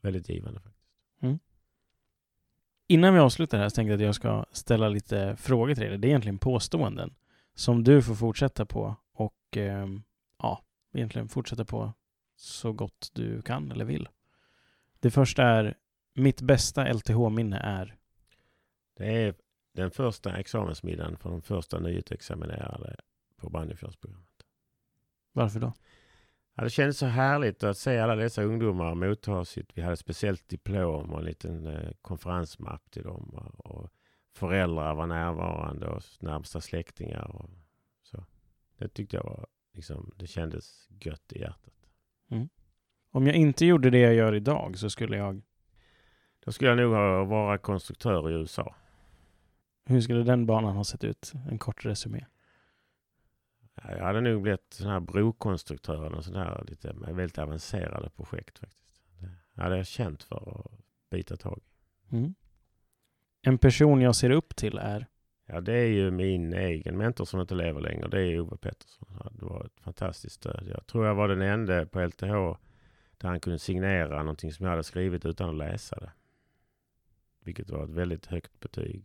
väldigt givande faktiskt. Mm. Innan vi avslutar här så tänkte jag att jag ska ställa lite frågor till dig. Det är egentligen påståenden som du får fortsätta på och eh, ja, egentligen fortsätta på så gott du kan eller vill. Det första är mitt bästa LTH-minne är? Det är den första examensmiddagen för de första nyutexaminerade på brandingenjörsprogrammet. Varför då? Ja, det kändes så härligt att se alla dessa ungdomar motta sitt. Vi hade ett speciellt diplom och en liten eh, konferensmapp till dem. Och föräldrar var närvarande och närmsta släktingar. Och så. Det tyckte jag var, liksom, det kändes gött i hjärtat. Mm. Om jag inte gjorde det jag gör idag så skulle jag? Då skulle jag nog vara konstruktör i USA. Hur skulle den banan ha sett ut? En kort resumé. Jag hade nog blivit sån här brokonstruktör och sån här lite väldigt avancerade projekt faktiskt. Det hade jag känt för att bita tag i. Mm. En person jag ser upp till är? Ja, det är ju min egen mentor som inte lever längre. Det är Ove Pettersson. Det var ett fantastiskt stöd. Jag tror jag var den enda på LTH där han kunde signera någonting som jag hade skrivit utan att läsa det. Vilket var ett väldigt högt betyg.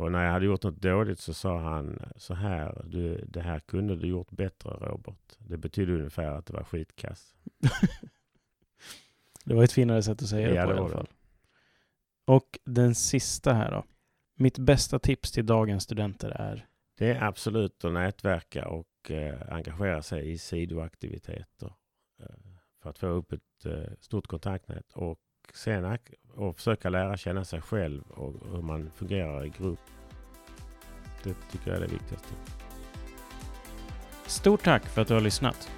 Och när jag hade gjort något dåligt så sa han så här. Du, det här kunde du gjort bättre Robert. Det betydde ungefär att det var skitkass. [laughs] det var ett finare sätt att säga det ja, på det i alla fall. Och den sista här då. Mitt bästa tips till dagens studenter är? Det är absolut att nätverka och eh, engagera sig i sidoaktiviteter. Eh, för att få upp ett eh, stort kontaktnät. Och sen och försöka lära känna sig själv och hur man fungerar i grupp. Det tycker jag är det viktigaste. Stort tack för att du har lyssnat.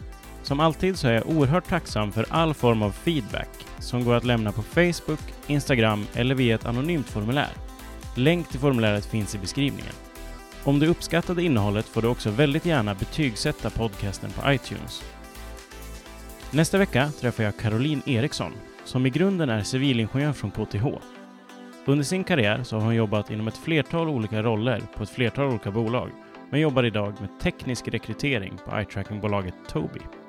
Som alltid så är jag oerhört tacksam för all form av feedback som går att lämna på Facebook, Instagram eller via ett anonymt formulär. Länk till formuläret finns i beskrivningen. Om du uppskattade innehållet får du också väldigt gärna betygsätta podcasten på iTunes. Nästa vecka träffar jag Caroline Eriksson som i grunden är civilingenjör från KTH. Under sin karriär så har hon jobbat inom ett flertal olika roller på ett flertal olika bolag, men jobbar idag med teknisk rekrytering på eye-tracking-bolaget Tobii.